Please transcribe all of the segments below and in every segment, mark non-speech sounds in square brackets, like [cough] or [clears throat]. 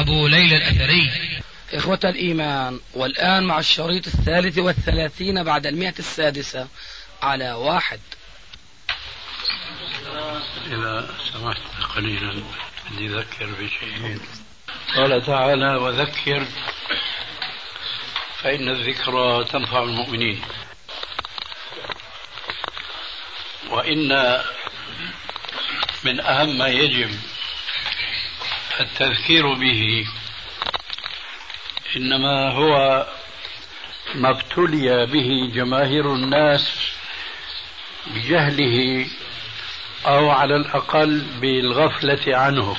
أبو ليلى الأثري. إخوة الإيمان والآن مع الشريط الثالث والثلاثين بعد المئة السادسة على واحد. إذا سمحت قليلا بدي أذكر بشيء قال تعالى وذكر فإن الذكرى تنفع المؤمنين. وإن من أهم ما يجب التذكير به. إنما هو ما ابتلي به جماهير الناس بجهله أو على الأقل بالغفلة عنه.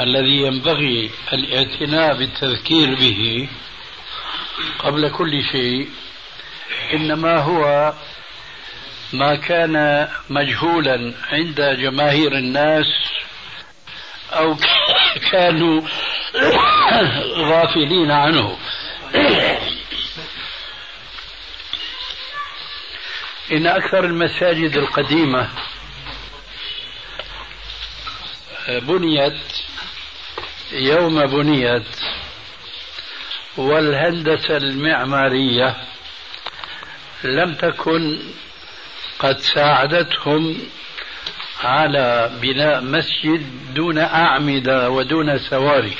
الذي ينبغي الاعتناء بالتذكير به قبل كل شيء إنما هو ما كان مجهولا عند جماهير الناس أو [coughs] كانوا [coughs] غافلين عنه. إن أكثر المساجد القديمة بنيت يوم بنيت والهندسة المعمارية لم تكن قد ساعدتهم على بناء مسجد دون أعمدة ودون سواري.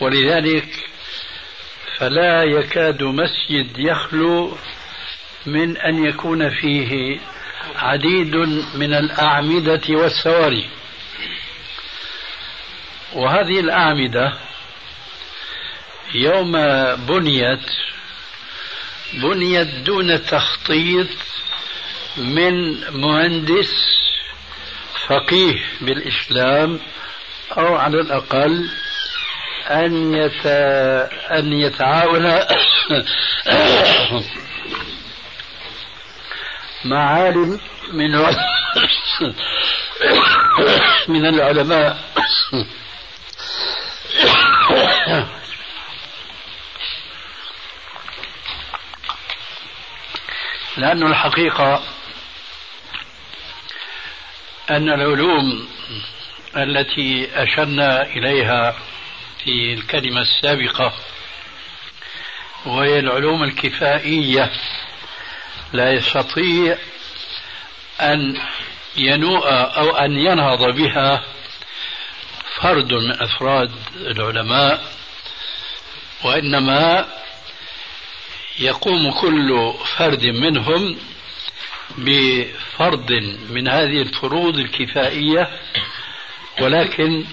ولذلك فلا يكاد مسجد يخلو من أن يكون فيه عديد من الأعمدة والسواري. وهذه الأعمدة يوم بنيت بنيت دون تخطيط من مهندس فقيه بالإسلام أو على الأقل أن يت... أن يتعاون [coughs] مع عالم من [coughs] من العلماء. [coughs] لأن الحقيقة أن العلوم التي أشرنا إليها في الكلمة السابقة وهي العلوم الكفائية لا يستطيع أن ينوء أو أن ينهض بها فرد من أفراد العلماء وإنما يقوم كل فرد منهم بفرض من هذه الفروض الكفائية ولكن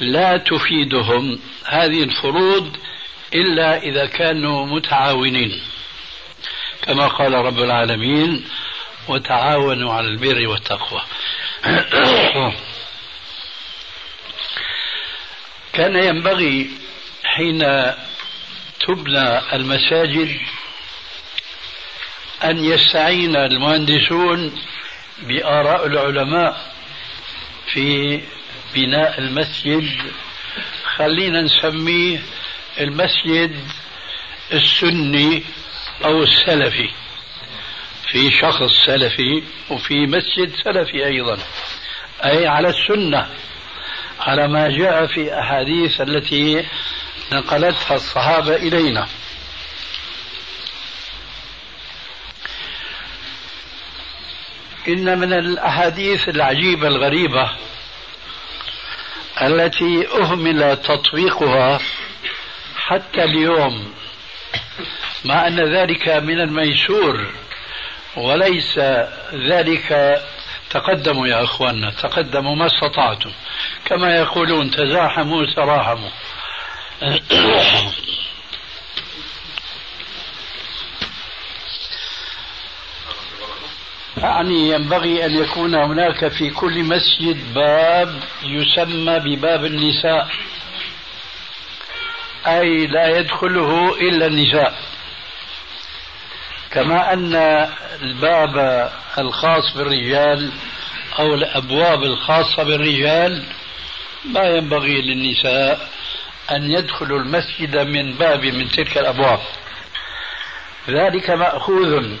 لا تفيدهم هذه الفروض إلا إذا كانوا متعاونين. كما قال رب العالمين وتعاونوا على البر والتقوى. كان ينبغي حين تبنى المساجد أن يستعين المهندسون بآراء العلماء في بناء المسجد. خلينا نسميه المسجد السني أو السلفي. في شخص سلفي وفي مسجد سلفي أيضا. أي على السنة على ما جاء في أحاديث التي نقلتها الصحابة إلينا. إن من الأحاديث العجيبة الغريبة التي أهمل تطبيقها حتى اليوم مع أن ذلك من الميسور وليس ذلك تقدموا يا أخواننا تقدموا ما استطعتم. كما يقولون تزاحموا تراحموا [coughs] يعني ينبغي أن يكون هناك في كل مسجد باب يسمى بباب النساء. أي لا يدخله إلا النساء. كما أن الباب الخاص بالرجال أو الأبواب الخاصة بالرجال ما ينبغي للنساء أن يدخلوا المسجد من باب من تلك الأبواب. ذلك مأخوذ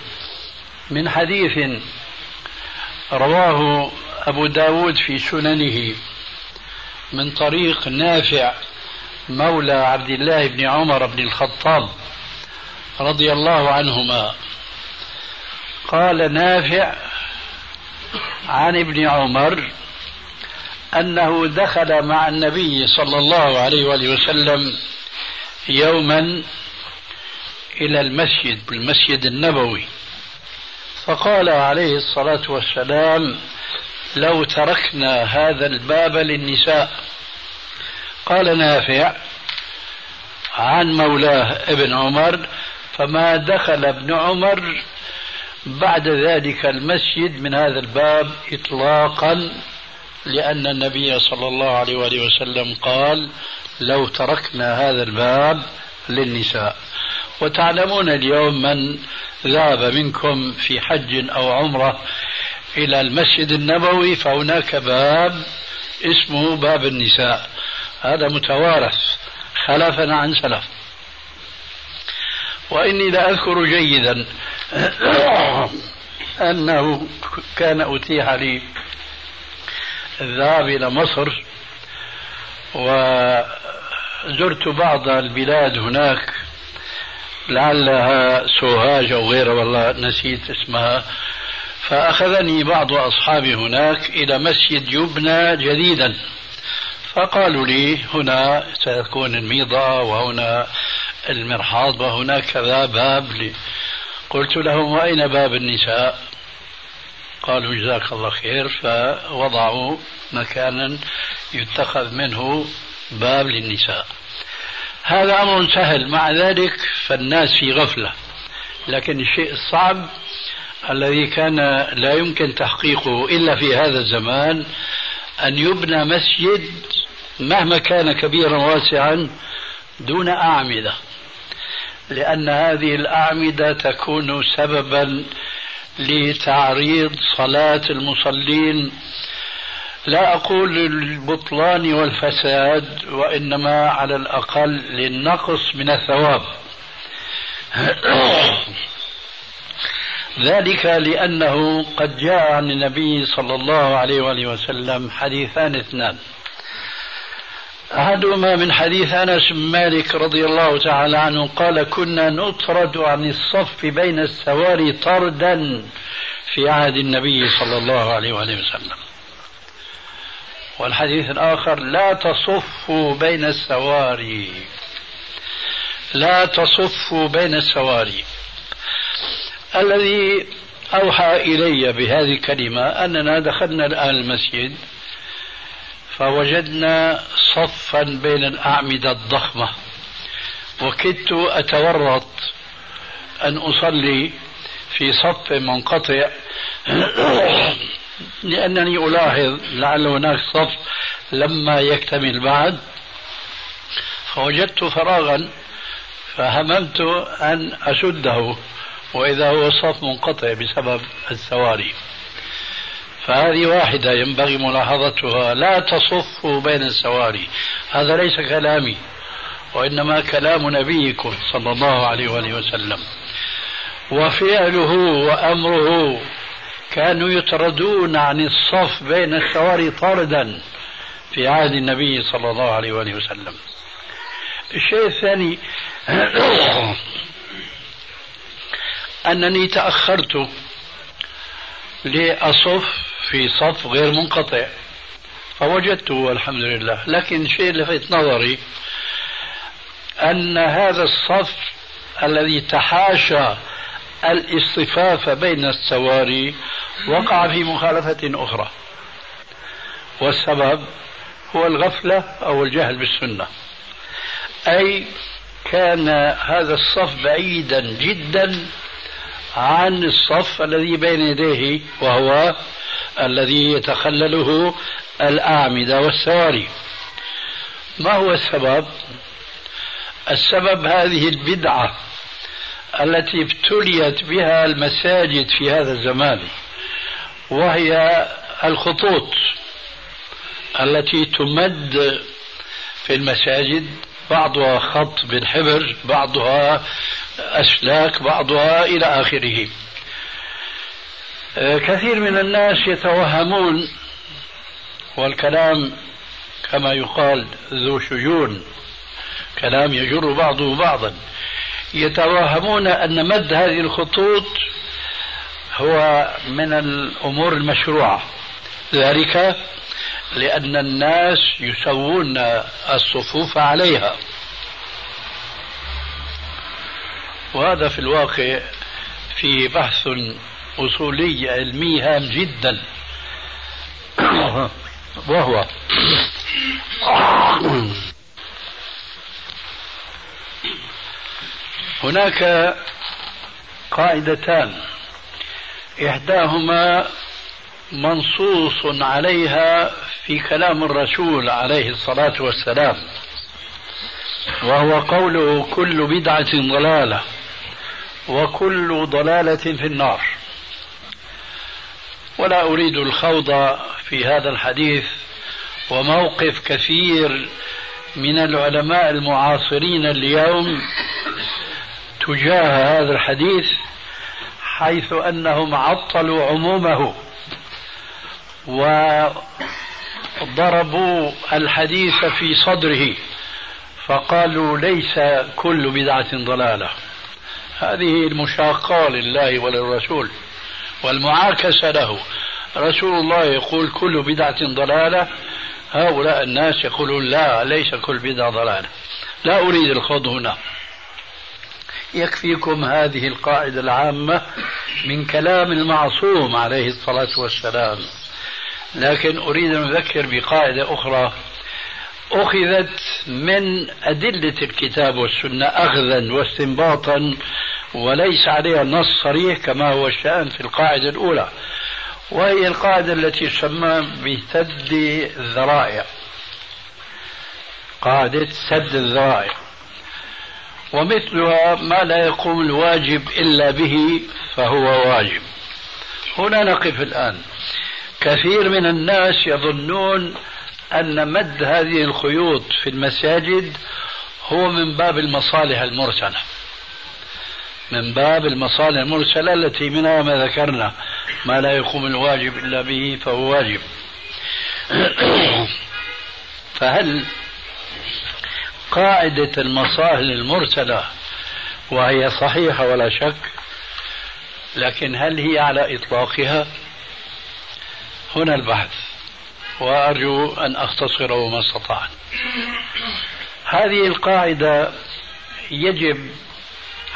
من حديث رواه أبو داود في سننه من طريق نافع مولى عبد الله بن عمر بن الخطاب رضي الله عنهما. قال نافع عن ابن عمر أنه دخل مع النبي صلى الله عليه وآله وسلم يوما إلى المسجد المسجد النبوي. فقال عليه الصلاة والسلام لو تركنا هذا الباب للنساء. قال نافع. عن مولاه ابن عمر فما دخل ابن عمر بعد ذلك المسجد من هذا الباب إطلاقا لأن النبي صلى الله عليه وآله وسلم قال لو تركنا هذا الباب للنساء. وتعلمون اليوم من ذهب منكم في حج أو عمرة إلى المسجد النبوي فهناك باب اسمه باب النساء. هذا متوارث خلفا عن سلف. وإني لأذكر جيدا [coughs] أنه كان أتيح لي الذهاب إلى مصر وزرت بعض البلاد هناك لعلها سوهاج أو غيرها والله نسيت اسمها. فأخذني بعض أصحابي هناك إلى مسجد يبنى جديدا. فقالوا لي هنا سيكون الميضة وهنا المرحاض وهناك كذا باب لي. قلت لهم وأين باب النساء؟ قالوا جزاك الله خير. فوضعوا مكانا يتخذ منه باب للنساء. هذا أمر سهل. مع ذلك فالناس في غفلة. لكن الشيء الصعب الذي كان لا يمكن تحقيقه إلا في هذا الزمان أن يبنى مسجد مهما كان كبيرا واسعا دون أعمدة. لأن هذه الأعمدة تكون سببا لتعريض صلاة المصلين لا أقول للبطلان والفساد وإنما على الأقل للنقص من الثواب. ذلك لأنه قد جاء عن النبي صلى الله عليه وآله وسلم حديثان اثنان. أحدهما من حديث أنس بن مالك رضي الله تعالى عنه قال كنا نطرد عن الصف بين السواري طردا في عهد النبي صلى الله عليه وآله وسلم. والحديث الآخر لا تصفوا بين السواري. لا تصفوا بين السواري. الذي أوحى إلي بهذه الكلمة أننا دخلنا الآن المسجد فوجدنا صفا بين الأعمدة الضخمة. وكدت أتورط أن أصلي في صف منقطع. [coughs] لأنني ألاحظ لعل هناك صف لما يكتمل بعد. فوجدت فراغا فهممت أن أسده وإذا هو صف منقطع بسبب السواري. فهذه واحدة ينبغي ملاحظتها. لا تصفوا بين السواري. هذا ليس كلامي وإنما كلام نبيكم صلى الله عليه وآله وسلم. وفعله وأمره كانوا يطردون عن الصف بين السواري طردا في عهد النبي صلى الله عليه وآله وسلم. الشيء الثاني [clears throat] أنني تأخرت لأصف في صف غير منقطع فوجدته والحمد لله. لكن اللي لفت نظري أن هذا الصف الذي تحاشى الاصطفاف بين السواري وقع في مخالفة أخرى. والسبب هو الغفلة أو الجهل بالسنة. أي كان هذا الصف بعيدا جدا عن الصف الذي بين يديه وهو الذي يتخلله الأعمدة والسواري. ما هو السبب؟ السبب هذه البدعة التي ابتليت بها المساجد في هذا الزمان وهي الخطوط التي تمد في المساجد بعضها خط بالحبر بعضها أسلاك بعضها إلى آخره. آه، كثير من الناس يتوهمون والكلام كما يقال ذو شجون كلام يجر بعضه بعضا. يتوهمون أن مد هذه الخطوط هو من الأمور المشروعة. ذلك لأن الناس يسوون الصفوف عليها. وهذا في الواقع في بحث أصولي علمي هام جدا. [coughs] وهو. [coughs] هناك قاعدتان. إحداهما منصوص عليها في كلام الرسول عليه الصلاة والسلام وهو قوله كل بدعة ضلالة وكل ضلالة في النار. ولا أريد الخوض في هذا الحديث وموقف كثير من العلماء المعاصرين اليوم تجاه هذا الحديث حيث أنهم عطلوا عمومه وضربوا الحديث في صدره فقالوا ليس كل بدعة ضلالة. هذه المشاقة لله وللرسول والمعاكسة له. رسول الله يقول كل بدعة ضلالة هؤلاء الناس يقولون لا ليس كل بدعة ضلالة. لا أريد الخوض هنا. يكفيكم هذه القاعدة العامة من كلام المعصوم عليه الصلاة والسلام. لكن أريد أن أذكر بقاعدة أخرى. أخذت من أدلة الكتاب والسنة أخذا واستنباطا وليس عليها نص صريح كما هو الشأن في القاعدة الأولى. وهي القاعدة التي تسمى بسد الذرائع. قاعدة سد الذرائع. ومثلها ما لا يقوم الواجب إلا به فهو واجب. هنا نقف الآن. كثير من الناس يظنون أن مد هذه الخيوط في المساجد هو من باب المصالح المرسلة. من باب المصالح المرسلة التي منها ما ذكرنا. ما لا يقوم الواجب إلا به فهو واجب. [coughs] فهل قاعدة المصالح المرسلة وهي صحيحة ولا شك لكن هل هي على إطلاقها؟ هنا البحث وأرجو أن أختصره ما استطعت. هذه القاعدة يجب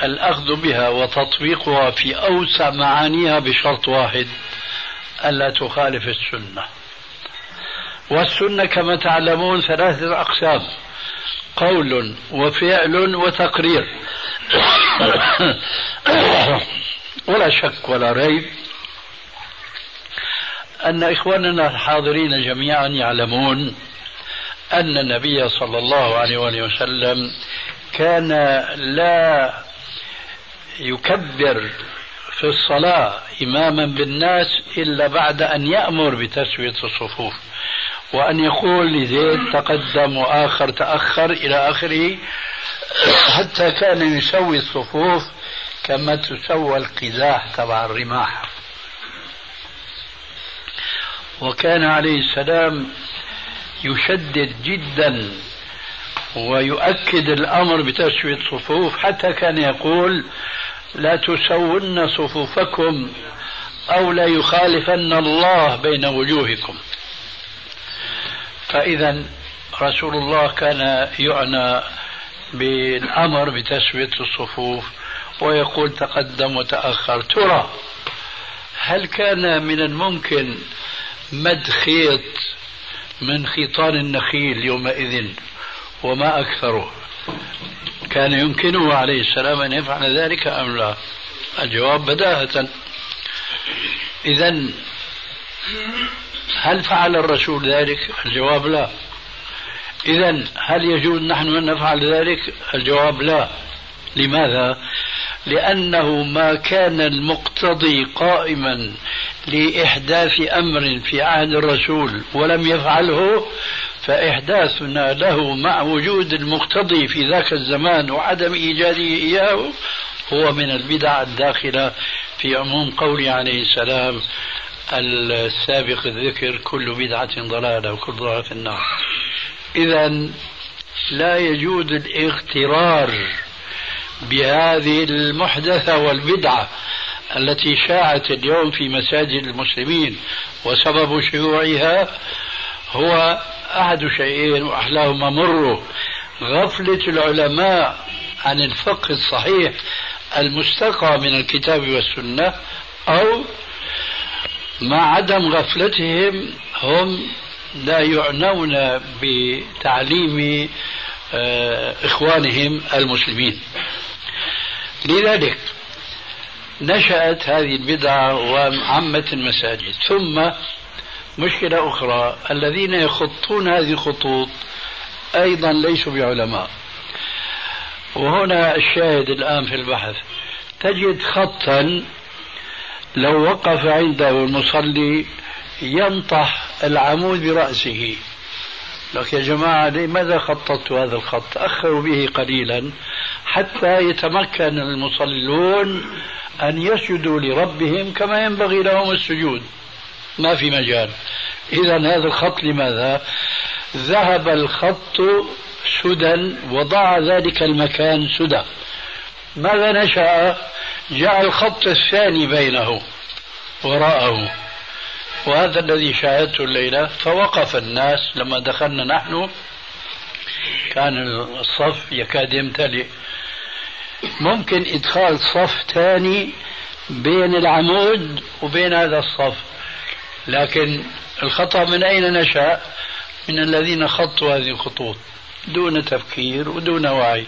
الأخذ بها وتطبيقها في أوسع معانيها بشرط واحد ألا تخالف السنة. والسنة كما تعلمون ثلاثة أقسام. قول وفعل وتقرير. [coughs] ولا شك ولا ريب أن إخواننا الحاضرين جميعا يعلمون أن النبي صلى الله عليه وسلم كان لا يكبر في الصلاة إماما بالناس إلا بعد أن يأمر بتسوية الصفوف. وأن يقول لزيد تقدم وآخر تأخر إلى آخره حتى كان يسوي الصفوف كما تسوى القزاح تبع الرماح. وكان عليه السلام يشدد جدا ويؤكد الأمر بتسوية الصفوف حتى كان يقول لا تسون صفوفكم أو لا يخالفن الله بين وجوهكم. فإذا رسول الله كان يعنى بالأمر بتسوية الصفوف ويقول تقدم وتأخر. ترى هل كان من الممكن مد خيط من خيطان النخيل يومئذ؟ وما أكثره؟ كان يمكنه عليه السلام أن يفعل ذلك أم لا؟ الجواب بداهة. إذا هل فعل الرسول ذلك؟ الجواب لا إذا هل يجوز نحن أن نفعل ذلك؟ الجواب لا لماذا؟ لأنه ما كان المقتضي قائما لإحداث أمر في عهد الرسول ولم يفعله فإحداثنا له مع وجود المقتضي في ذاك الزمان وعدم إيجاده إياه هو من البدع الداخلة في عموم قوله عليه السلام السابق الذكر كل بدعة ضلالة وكل ضلالة في النار. إذا لا يجوز الاغترار بهذه المحدثة والبدعة التي شاعت اليوم في مساجد المسلمين وسبب شيوعها هو أحد شيئين وأحلاهما مر غفلة العلماء عن الفقه الصحيح المستقى من الكتاب والسنة أو مع عدم غفلتهم هم لا يعنون بتعليم آه، إخوانهم المسلمين. لذلك نشأت هذه البدعة وعمت المساجد. ثم مشكلة أخرى الذين يخطون هذه الخطوط أيضا ليسوا بعلماء. وهنا الشاهد الآن في البحث. تجد خطا لو وقف عنده المصلي ينطح العمود برأسه. لك يا جماعة لماذا خططت هذا الخط؟ تأخروا به قليلا حتى يتمكن المصلون أن يسجدوا لربهم كما ينبغي لهم السجود. ما في مجال. إذا هذا الخط لماذا؟ ذهب الخط سدى وضع ذلك المكان سدى. ماذا نشأ؟ جاء الخط الثاني بينه وراءه. وهذا الذي شاهدته الليلة فوقف الناس لما دخلنا نحن. كان الصف يكاد يمتلئ. ممكن إدخال صف ثاني بين العمود وبين هذا الصف. لكن الخطأ من أين نشأ؟ من الذين خطوا هذه الخطوط دون تفكير ودون وعي.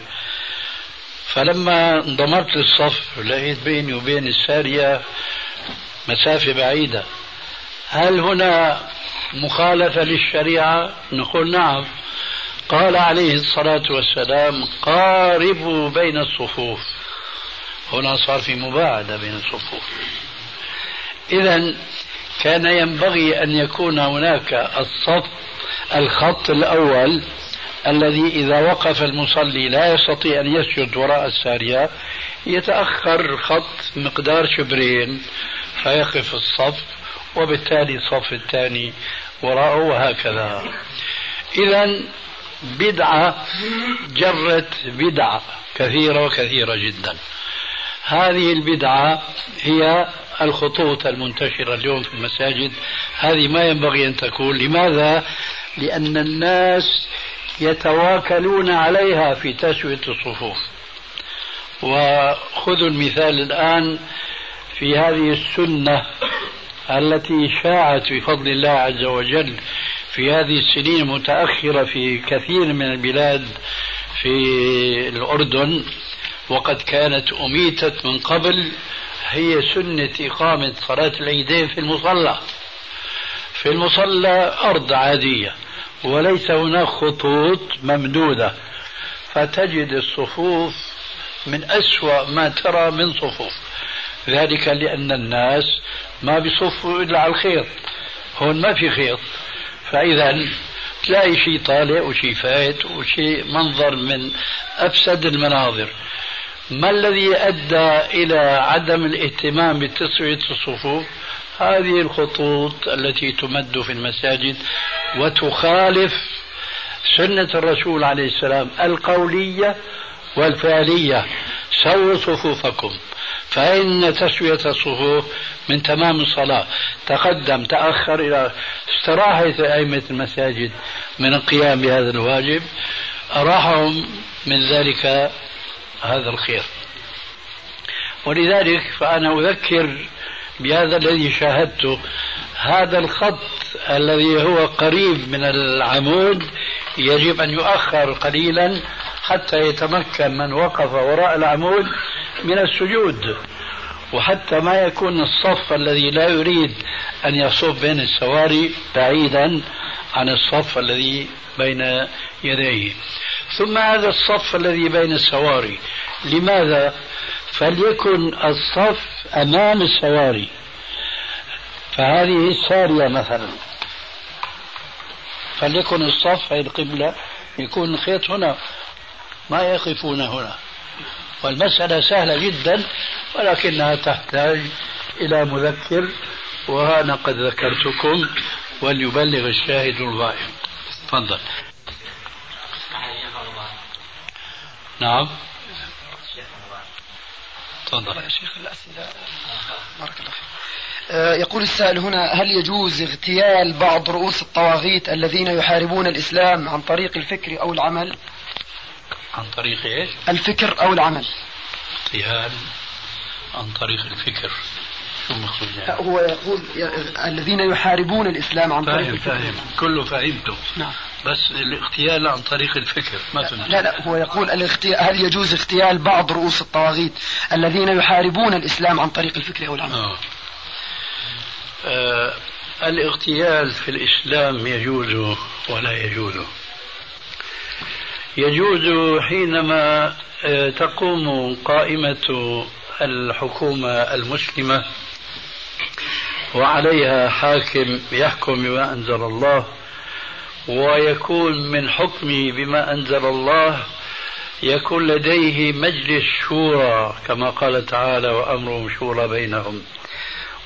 فلما انضمرت للصف لقيت بيني وبين السارية مسافة بعيدة. هل هنا مخالفة للشريعة؟ نقول نعم. قال عليه الصلاة والسلام قاربوا بين الصفوف. هنا صار في مباعدة بين الصفوف. إذا كان ينبغي أن يكون هناك الصف الخط الأول الذي إذا وقف المصلي لا يستطيع أن يسجد وراء السارية يتأخر خط مقدار شبرين فيقف الصف وبالتالي الصف الثاني وراءه وهكذا. إذا بدعة جرت بدعة كثيرة وكثيرة جدا. هذه البدعة هي الخطوط المنتشرة اليوم في المساجد. هذه ما ينبغي أن تكون. لماذا؟ لأن الناس يتواكلون عليها في تسوية الصفوف. وخذوا المثال الآن في هذه السنة التي شاعت بفضل الله عز وجل في هذه السنين المتأخرة في كثير من البلاد في الأردن وقد كانت أميتت من قبل هي سنة إقامة صلاة العيدين في المصلى. في المصلى أرض عادية. وليس هناك خطوط ممدودة. فتجد الصفوف من أسوأ ما ترى من صفوف. ذلك لأن الناس ما بيصفوا إلا على الخيط. هون ما في خيط. فإذا تلاقي شيء طالع وشيء فايت وشيء منظر من أفسد المناظر. ما الذي أدى إلى عدم الاهتمام بتسوية الصفوف؟ هذه الخطوط التي تمد في المساجد وتخالف سنة الرسول عليه السلام القولية والفعلية. سووا صفوفكم فإن تسوية الصفوف من تمام الصلاة. تقدم تأخر إلى استراحة أئمة المساجد من القيام بهذا الواجب. أراحهم من ذلك هذا الخير. ولذلك فأنا أذكر بهذا الذي شاهدته هذا الخط الذي هو قريب من العمود يجب أن يؤخر قليلا حتى يتمكن من وقف وراء العمود من السجود وحتى ما يكون الصف الذي لا يريد أن يصف بين السواري بعيدا عن الصف الذي بين يديه. ثم هذا الصف الذي بين السواري لماذا؟ فليكن الصف أمام السواري. فهذه السارية مثلا. فليكن الصف أي القبلة يكون الخيط هنا. ما يقفون هنا. والمسألة سهلة جدا ولكنها تحتاج إلى مذكر وأنا قد ذكرتكم وليبلغ الشاهد الغائب. تفضل. نعم. تفضل. يا شيخ الأسئلة. بارك الله فيك. آه، يقول السائل هنا هل يجوز اغتيال بعض رؤوس الطواغيت الذين يحاربون الإسلام عن طريق الفكر أو العمل؟ عن طريق إيش؟ الفكر أو العمل. اغتيال عن طريق الفكر. شو المقصود يعني؟ هو يقول الذين يحاربون الإسلام عن طريق الفكر. فاهم. كله فهمته. نعم. بس الاغتيال عن طريق الفكر ما فهمت لا لا هو يقول الاغتيال هل يجوز اغتيال بعض رؤوس الطواغيت الذين يحاربون الإسلام عن طريق الفكر أو العمل؟ آه. آه الاغتيال في الإسلام يجوز ولا يجوز يجوز حينما آه، تقوم قائمة الحكومة المسلمة وعليها حاكم يحكم بما أنزل الله ويكون من حكمه بما أنزل الله يكون لديه مجلس شورى كما قال تعالى وأمرهم شورى بينهم.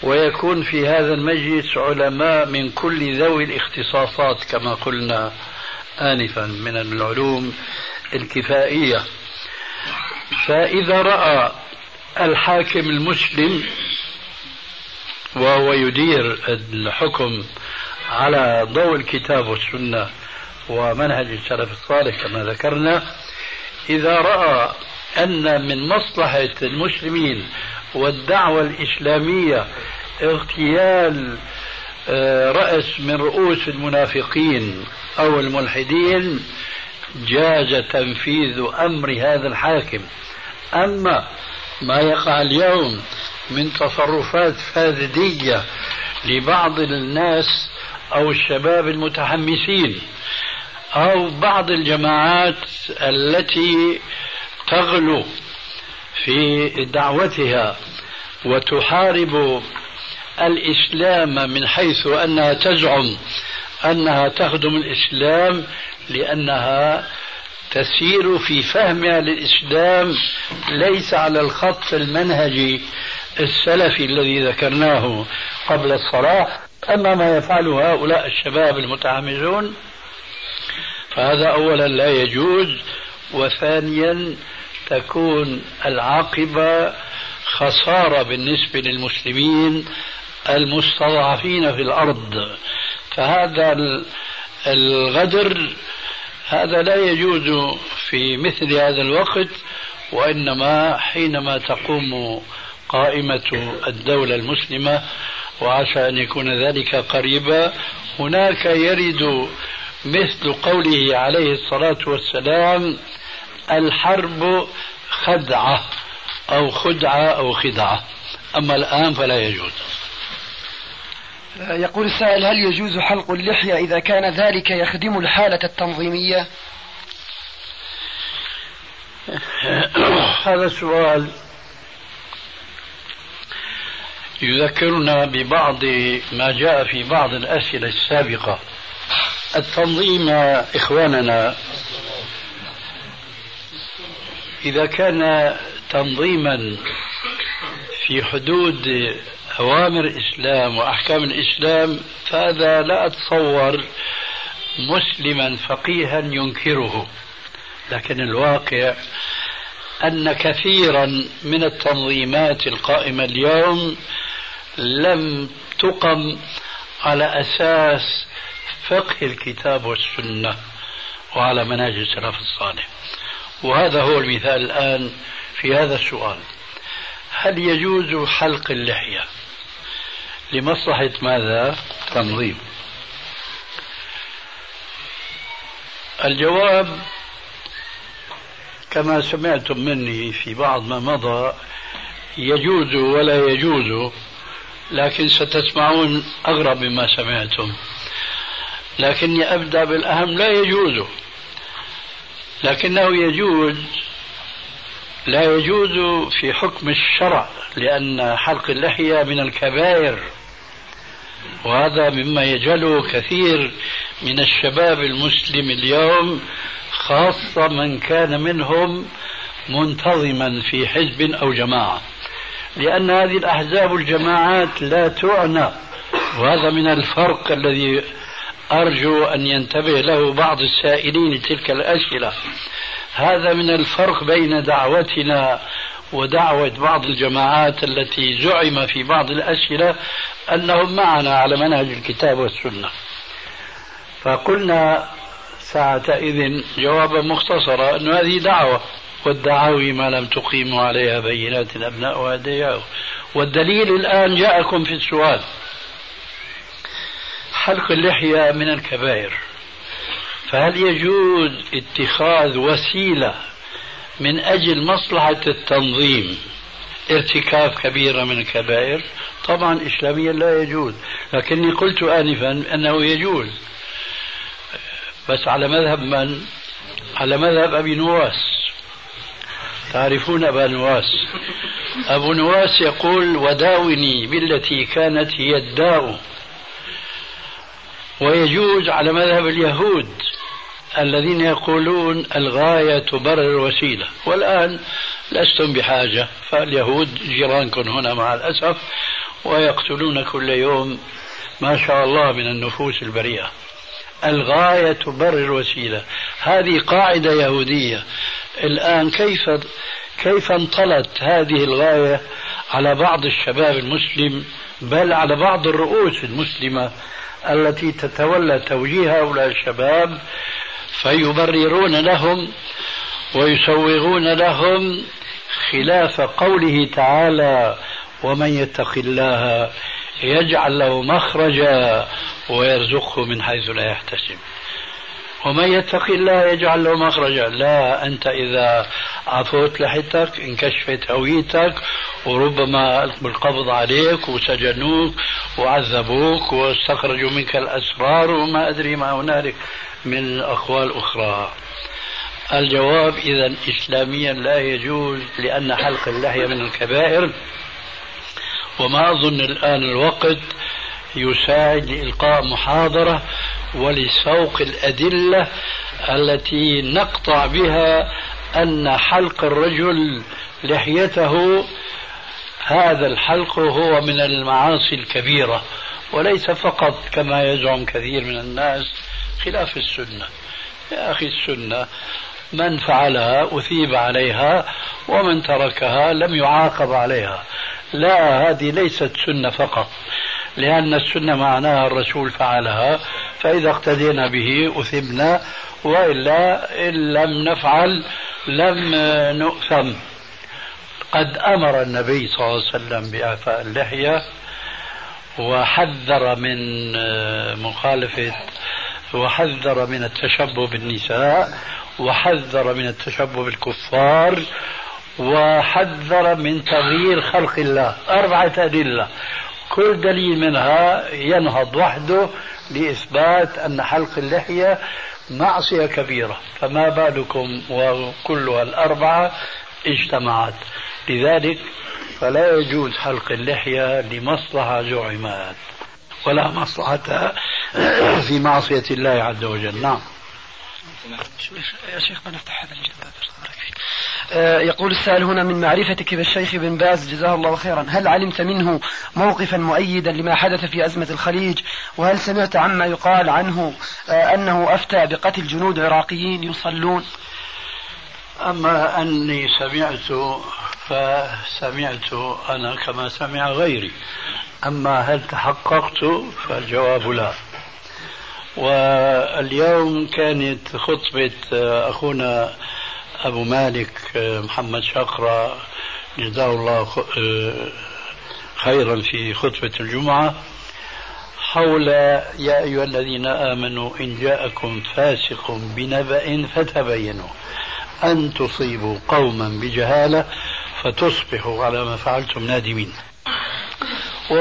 ويكون في هذا المجلس علماء من كل ذوي الاختصاصات كما قلنا آنفا من العلوم الكفائية. فإذا رأى الحاكم المسلم وهو يدير الحكم على ضوء الكتاب والسنة ومنهج السلف الصالح كما ذكرنا. إذا رأى أن من مصلحة المسلمين والدعوة الإسلامية اغتيال آه، رأس من رؤوس المنافقين أو الملحدين جاز تنفيذ أمر هذا الحاكم. أما ما يقع اليوم من تصرفات فاسدية لبعض الناس أو الشباب المتحمسين أو بعض الجماعات التي تغلو في دعوتها وتحارب الإسلام من حيث أنها تزعم أنها تخدم الإسلام لأنها تسير في فهمها للإسلام ليس على الخط المنهجي السلفي الذي ذكرناه قبل الصلاة. أما ما يفعله هؤلاء الشباب المتعمدون فهذا أولا لا يجوز وثانيا تكون العاقبة خسارة بالنسبة للمسلمين المستضعفين في الأرض. فهذا الغدر هذا لا يجوز في مثل هذا الوقت وإنما حينما تقوم قائمة الدولة المسلمة وعسى أن يكون ذلك قريبا. هناك يرد مثل قوله عليه الصلاة والسلام الحرب خدعة أو خدعة أو خدعة. أما الآن فلا يجوز. يقول السائل هل يجوز حلق اللحية إذا كان ذلك يخدم الحالة التنظيمية؟ هذا السؤال يذكرنا ببعض ما جاء في بعض الأسئلة السابقة. التنظيم إخواننا إذا كان تنظيما في حدود أوامر الإسلام وأحكام الإسلام فهذا لا أتصور مسلما فقيها ينكره. لكن الواقع أن كثيرا من التنظيمات القائمة اليوم لم تقم على أساس فقه الكتاب والسنة وعلى منهج السلف الصالح. وهذا هو المثال الآن في هذا السؤال. هل يجوز حلق اللحية؟ لمصلحة ماذا؟ تنظيم. الجواب كما سمعتم مني في بعض ما مضى يجوز ولا يجوز لكن ستسمعون أغرب مما سمعتم. لكني أبدأ بالأهم لا يجوز. لكنه يجوز لا يجوز في حكم الشرع لأن حلق اللحية من الكبائر. وهذا مما يجهله كثير من الشباب المسلم اليوم خاصة من كان منهم منتظما في حزب أو جماعة. لأن هذه الأحزاب والجماعات لا تعنى. وهذا من الفرق الذي أرجو أن ينتبه له بعض السائلين لتلك الأسئلة. هذا من الفرق بين دعوتنا ودعوة بعض الجماعات التي زعم في بعض الأسئلة أنهم معنا على منهج الكتاب والسنة. فقلنا ساعتئذ جوابا مختصرا أن هذه دعوة. والدعاوي ما لم تقيموا عليها بينات الأبناء وأدياء والدليل الآن جاءكم في السؤال. حلق اللحية من الكبائر. فهل يجوز اتخاذ وسيلة من أجل مصلحة التنظيم ارتكاب كبيرة من الكبائر؟ طبعا إسلاميا لا يجوز. لكني قلت آنفا أنه يجوز. بس على مذهب من؟ على مذهب أبي نواس. تعرفون أبا نواس؟ أبو نواس يقول وداوني بالتي كانت هي الداء. ويجوز على مذهب اليهود الذين يقولون الغاية تبرر الوسيلة. والآن لستم بحاجة فاليهود جيرانكم هنا مع الأسف ويقتلون كل يوم ما شاء الله من النفوس البريئة. الغاية تبرر الوسيلة. هذه قاعدة يهودية. الآن كيف كيف انطلت هذه الغاية على بعض الشباب المسلم بل على بعض الرؤوس المسلمة التي تتولى توجيه هؤلاء الشباب فيبررون لهم ويسوغون لهم خلاف قوله تعالى ومن يتق الله يجعل له مخرجا ويرزقه من حيث لا يحتسب ومن يتق الله يجعل له مخرجا. لا أنت إذا عفوت لحيتك انكشفت هويتك وربما بالقبض عليك وسجنوك وعذبوك واستخرجوا منك الأسرار وما أدري ما هنالك من أقوال أخرى. الجواب إذا إسلاميا لا يجوز لأن حلق اللحية من الكبائر. وما أظن الآن الوقت يساعد لإلقاء محاضرة. ولسوق الأدلة التي نقطع بها أن حلق الرجل لحيته هذا الحلق هو من المعاصي الكبيرة وليس فقط كما يزعم كثير من الناس خلاف السنة. يا أخي السنة من فعلها أثيب عليها ومن تركها لم يعاقب عليها. لا هذه ليست سنة فقط لأن السنة معناها الرسول فعلها فإذا اقتدينا به أثبنا وإلا إن لم نفعل لم نؤثم. قد أمر النبي صلى الله عليه وسلم بإعفاء اللحية وحذر من مخالفة وحذر من التشبه بالنساء وحذر من التشبه بالكفار وحذر من تغيير خلق الله. أربعة أدلة. كل دليل منها ينهض وحده لإثبات أن حلق اللحية معصية كبيرة. فما بالكم وكلها الأربعة اجتمعت. لذلك فلا يجوز حلق اللحية لمصلحة زعمات ولا مصلحة [coughs] في معصية الله عز وجل. نعم. يا شيخ بنفتح هذا الجواب آه، يقول السائل هنا من معرفتك بالشيخ بن باز جزاه الله خيرا. هل علمت منه موقفا مؤيدا لما حدث في أزمة الخليج؟ وهل سمعت عما يقال عنه آه، أنه أفتى بقتل جنود عراقيين يصلون؟ أما أني سمعت فسمعت أنا كما سمع غيري. أما هل تحققت فالجواب لا. واليوم كانت خطبة آه، أخونا أبو مالك آه، محمد شقرة جزاه الله آه، خيرا في خطبة الجمعة. حول يا أيها الذين آمنوا إن جاءكم فاسق بنبأ فتبينوا أن تصيبوا قوما بجهالة فتصبحوا على ما فعلتم نادمين. و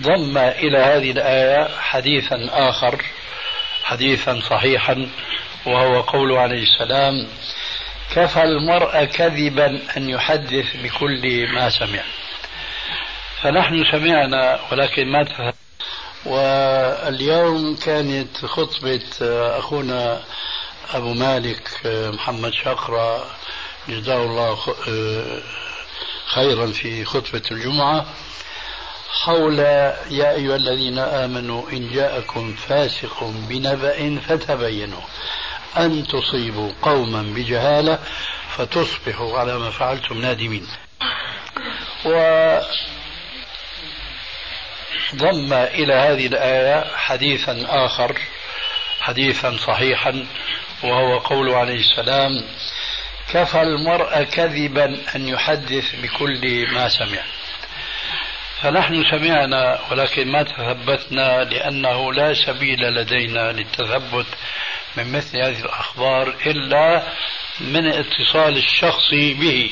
ضم إلى هذه الآية حديثا آخر حديثا صحيحا. وهو قوله عليه السلام كفى المرء كذبا أن يحدث بكل ما سمع. فنحن سمعنا ولكن ما تفهم. واليوم كانت خطبة أخونا أبو مالك محمد شقرة جزاه الله خيرا في خطبة الجمعة حول يا أيها الذين آمنوا إن جاءكم فاسق بنبأ فتبينوا. أن تصيبوا قوما بجهالة فتصبحوا على ما فعلتم نادمين. وضم إلى هذه الآية حديثا آخر حديثا صحيحا وهو قول عليه السلام كفى المرء كذبا أن يحدث بكل ما سمع. فنحن سمعنا ولكن ما تثبتنا لأنه لا سبيل لدينا للتثبت من مثل هذه الأخبار إلا من اتصال الشخص به.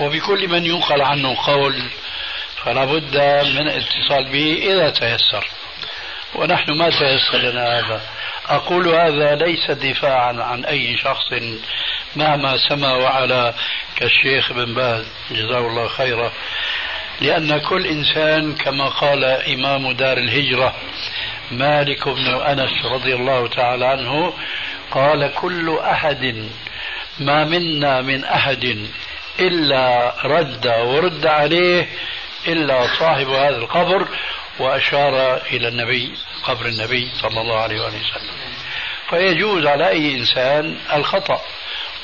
وبكل من ينقل عنه قول فلا بد من اتصال به إذا تيسر. ونحن ما تيسر لنا هذا. أقول هذا ليس دفاعا عن أي شخص مهما سما وعلى كالشيخ بن باز. جزاه الله خيرا. لأن كل إنسان كما قال إمام دار الهجرة مالك بن أنس رضي الله تعالى عنه قال كل أحد ما منا من أحد إلا رد ورد عليه إلا صاحب هذا القبر وأشار إلى النبي قبر النبي صلى الله عليه وسلم. فيجوز على أي إنسان الخطأ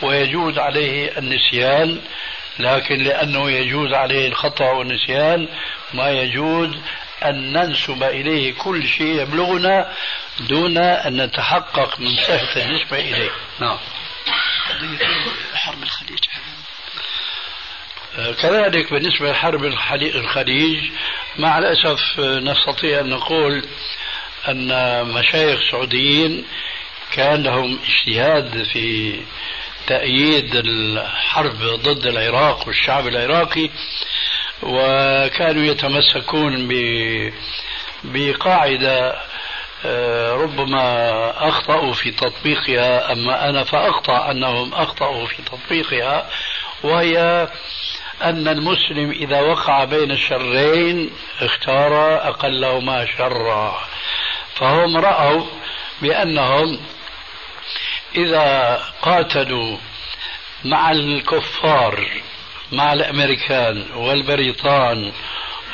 ويجوز عليه النسيان لكن لأنه يجوز عليه الخطأ والنسيان ما يجوز أن ننسب إليه كل شيء يبلغنا دون أن نتحقق من صحة النسبة إليه. نعم. حرب الخليج. كذلك بالنسبة لحرب الخليج مع الأسف نستطيع أن نقول أن مشايخ سعوديين كان لهم اجتهاد في تأييد الحرب ضد العراق والشعب العراقي وكانوا يتمسكون بقاعدة آه، ربما أخطأوا في تطبيقها أما أنا فأخطأ أنهم أخطأوا في تطبيقها وهي أن المسلم إذا وقع بين الشرين اختار أقلهما شرا. فهم رأوا بأنهم إذا قاتلوا مع الكفار مع الأمريكان والبريطان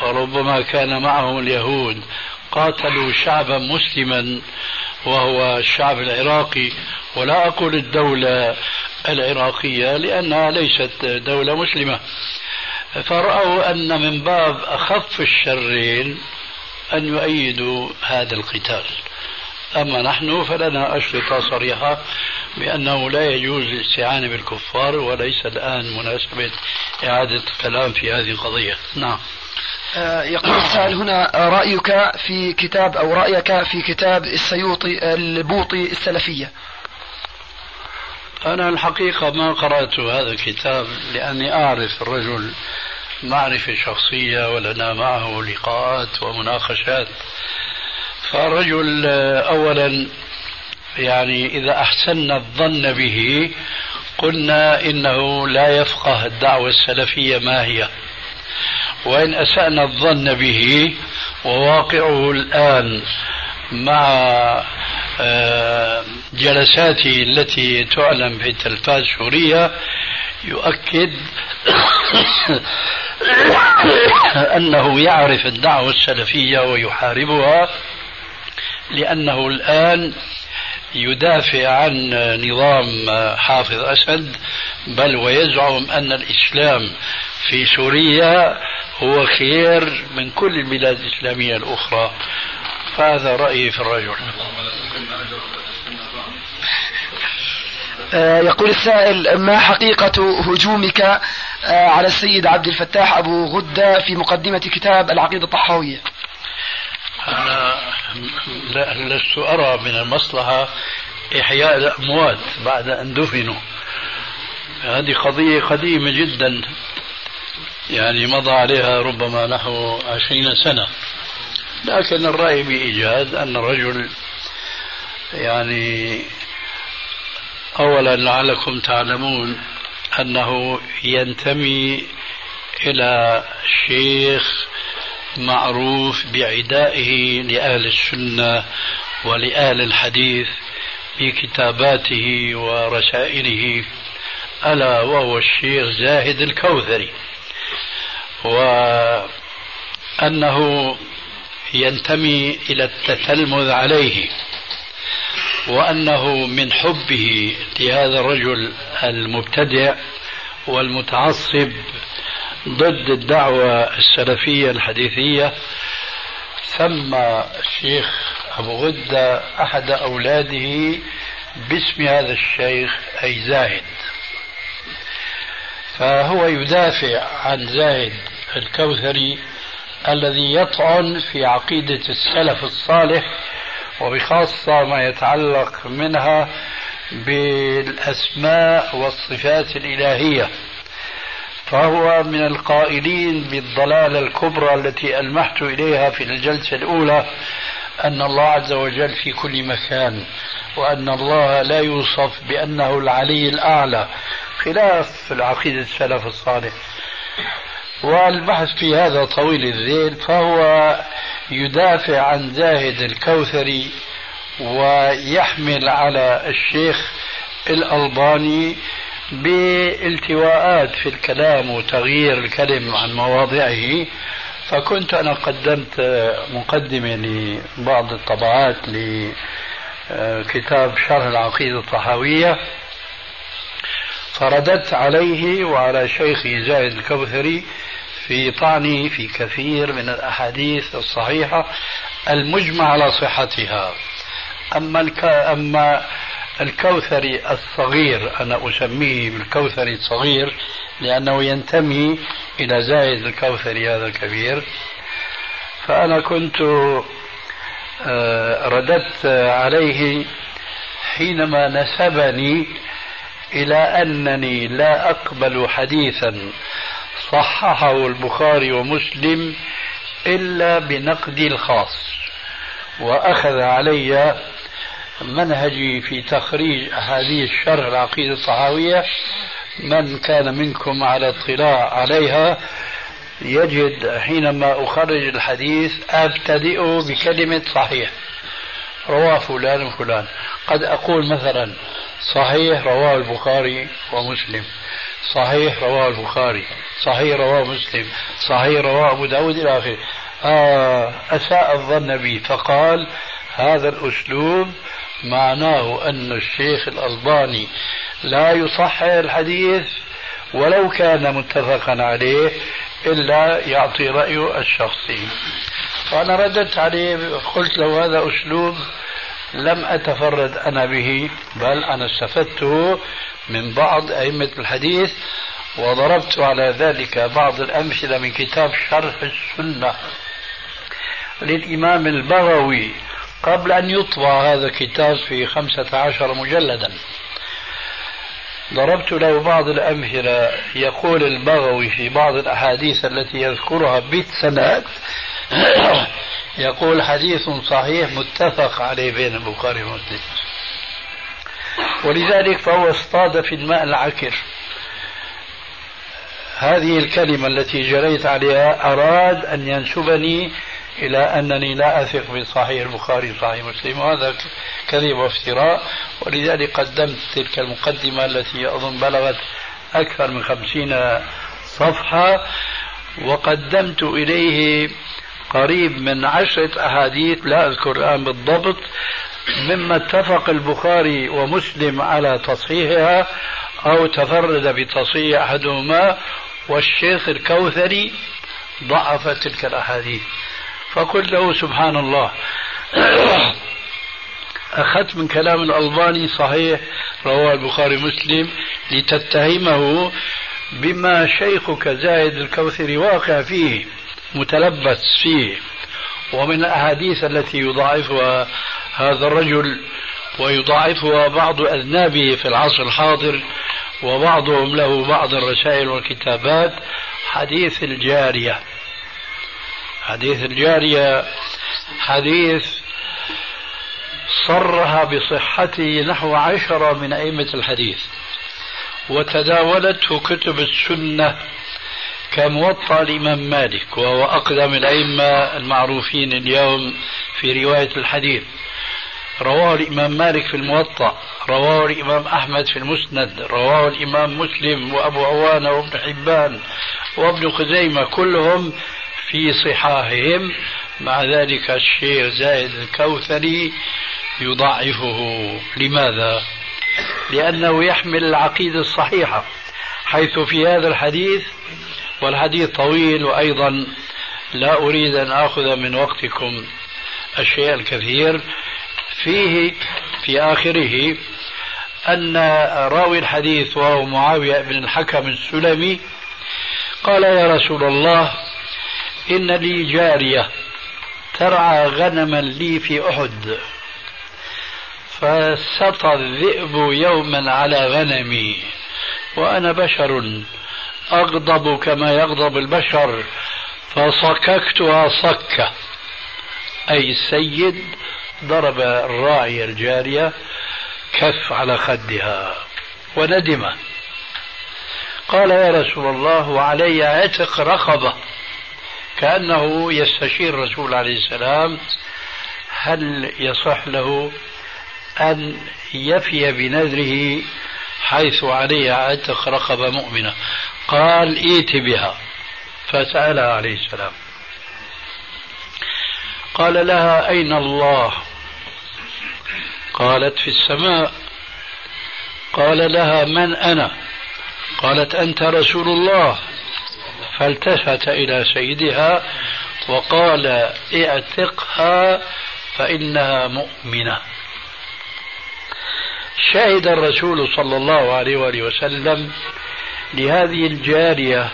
وربما كان معهم اليهود قاتلوا شعبا مسلما وهو الشعب العراقي. ولا أقول الدولة العراقية لأنها ليست دولة مسلمة. فرأوا أن من باب أخف الشرين أن يؤيدوا هذا القتال. أما نحن فلنا أشرطة صريحة بأنه لا يجوز الاستعانة بالكفار وليس الآن مناسبة إعادة الكلام في هذه القضية. نعم. آه، يقول السائل هنا رأيك في كتاب أو رأيك في كتاب السيوطي البوطي السلفية؟ أنا الحقيقة ما قرأت هذا الكتاب لأني أعرف الرجل معرفة شخصية ولنا معه لقاءات ومناقشات. فالرجل أولا يعني إذا أحسنا الظن به قلنا إنه لا يفقه الدعوة السلفية ما هي. وإن أسأنا الظن به وواقعه الآن مع آه، جلساته التي تعلن في التلفاز السورية يؤكد [coughs] أنه يعرف الدعوة السلفية ويحاربها. لأنه الآن يدافع عن نظام حافظ أسد بل ويزعم أن الإسلام في سوريا هو خير من كل البلاد الإسلامية الأخرى. فهذا رأيي في الرجل آه، يقول السائل ما حقيقة هجومك آه، على السيد عبد الفتاح أبو غدة في مقدمة كتاب العقيدة الطحاوية؟ أنا لست أرى من المصلحة إحياء الأموات بعد أن دفنوا. هذه قضية قديمة جدا يعني مضى عليها ربما نحو عشرين سنة. لكن الرأي بإيجاز أن الرجل يعني أولا لعلكم تعلمون أنه ينتمي إلى شيخ معروف بعدائه لأهل السنة ولأهل الحديث بكتاباته ورسائله ألا وهو الشيخ زاهد الكوثري. وأنه ينتمي إلى التتلمذ عليه وأنه من حبه لهذا الرجل المبتدع والمتعصب ضد الدعوة السلفية الحديثية. سمى الشيخ أبو غدة أحد أولاده باسم هذا الشيخ أي زاهد. فهو يدافع عن زاهد الكوثري الذي يطعن في عقيدة السلف الصالح وبخاصة ما يتعلق منها بالأسماء والصفات الإلهية. فهو من القائلين بالضلالة الكبرى التي ألمحت إليها في الجلسة الأولى أن الله عز وجل في كل مكان وأن الله لا يوصف بأنه العلي الأعلى خلاف العقيدة السلف الصالح. والبحث في هذا طويل الذيل فهو يدافع عن زاهد الكوثري ويحمل على الشيخ الألباني بالتواءات في الكلام وتغيير الكلم عن مواضعه فكنت أنا قدمت مقدمة لبعض الطبعات لكتاب شرح العقيدة الطحاوية فرددت عليه وعلى شيخي زايد الكوثري في طعني في كثير من الأحاديث الصحيحة المجمع على صحتها أما. أما الكوثري الصغير أنا أسميه بالكوثري الصغير لأنه ينتمي إلى زايد الكوثري هذا الكبير. فأنا كنت آه، رددت عليه حينما نسبني إلى أنني لا أقبل حديثا صححه البخاري ومسلم إلا بنقدي الخاص وأخذ علي منهجي في تخريج أحاديث شرح العقيدة الصحاوية من كان منكم على اطلاع عليها يجد حينما أخرج الحديث أبتدئ بكلمة صحيح. رواه فلان وفلان. قد أقول مثلا صحيح رواه البخاري ومسلم. صحيح رواه البخاري. صحيح رواه مسلم. صحيح رواه أبو داود. إلى آخره. آه أساء الظن بي فقال هذا الأسلوب معناه أن الشيخ الألباني لا يصحح الحديث ولو كان متفقا عليه إلا يعطي رأيه الشخصي. فأنا رددت عليه قلت له هذا أسلوب لم أتفرد أنا به بل أنا استفدته من بعض أئمة الحديث وضربت على ذلك بعض الأمثلة من كتاب شرح السنة للإمام البغوي. قبل أن يطبع هذا الكتاب في خمسة عشر مجلدا. ضربت له بعض الأمثلة يقول البغوي في بعض الأحاديث التي يذكرها بالسند [coughs] يقول حديث صحيح متفق عليه بين البخاري ومسلم. ولذلك فهو اصطاد في الماء العكر. هذه الكلمة التي جريت عليها أراد أن ينسبني إلى أنني لا أثق بصحيح البخاري وصحيح مسلم وهذا كذب وافتراء ولذلك قدمت تلك المقدمة التي أظن بلغت أكثر من خمسين صفحة وقدمت إليه قريب من عشرة أحاديث لا أذكر الآن بالضبط مما اتفق البخاري ومسلم على تصحيحها أو تفرد بتصحيح أحدهما والشيخ الكوثري ضعف تلك الأحاديث. فقلت له سبحان الله أخذت من كلام الألباني صحيح رواه البخاري مسلم لتتهمه بما شيخك زايد الكوثري واقع فيه متلبس فيه. ومن الأحاديث التي يضاعفها هذا الرجل ويضاعفها بعض أذنابه في العصر الحاضر وبعضهم له بعض الرسائل والكتابات حديث الجارية. حديث الجارية حديث صرها بصحته نحو عشرة من أئمة الحديث. وتداولته كتب السنة كموطأ الإمام مالك وهو أقدم الأئمة المعروفين اليوم في رواية الحديث. رواه الإمام مالك في الموطأ رواه الإمام أحمد في المسند رواه الإمام مسلم وأبو عوانة وابن حبان وابن خزيمة كلهم في صحاحهم. مع ذلك الشيخ زايد الكوثري يضعفه. لماذا؟ لأنه يحمل العقيدة الصحيحة حيث في هذا الحديث والحديث طويل وأيضا لا أريد أن آخذ من وقتكم الشيء الكثير. فيه في آخره أن راوي الحديث وهو معاوية بن الحكم السلمي قال يا رسول الله إن لي جارية ترعى غنما لي في أحد. فسطى الذئب يوما على غنمي وأنا بشر أغضب كما يغضب البشر فصككتها صكة. أي السيد ضرب الراعي الجارية كف على خدها وندم. قال يا رسول الله وعلي عتق رقبة كأنه يستشير الرسول عليه السلام هل يصح له أن يفي بنذره حيث عليه عتق رقبة مؤمنة؟ قال ائت بها. فسألها عليه السلام. قال لها أين الله؟ قالت في السماء. قال لها من أنا؟ قالت أنت رسول الله. فالتفت إلى سيدها وقال اعتقها فإنها مؤمنة. شهد الرسول صلى الله عليه وآله وسلم لهذه الجارية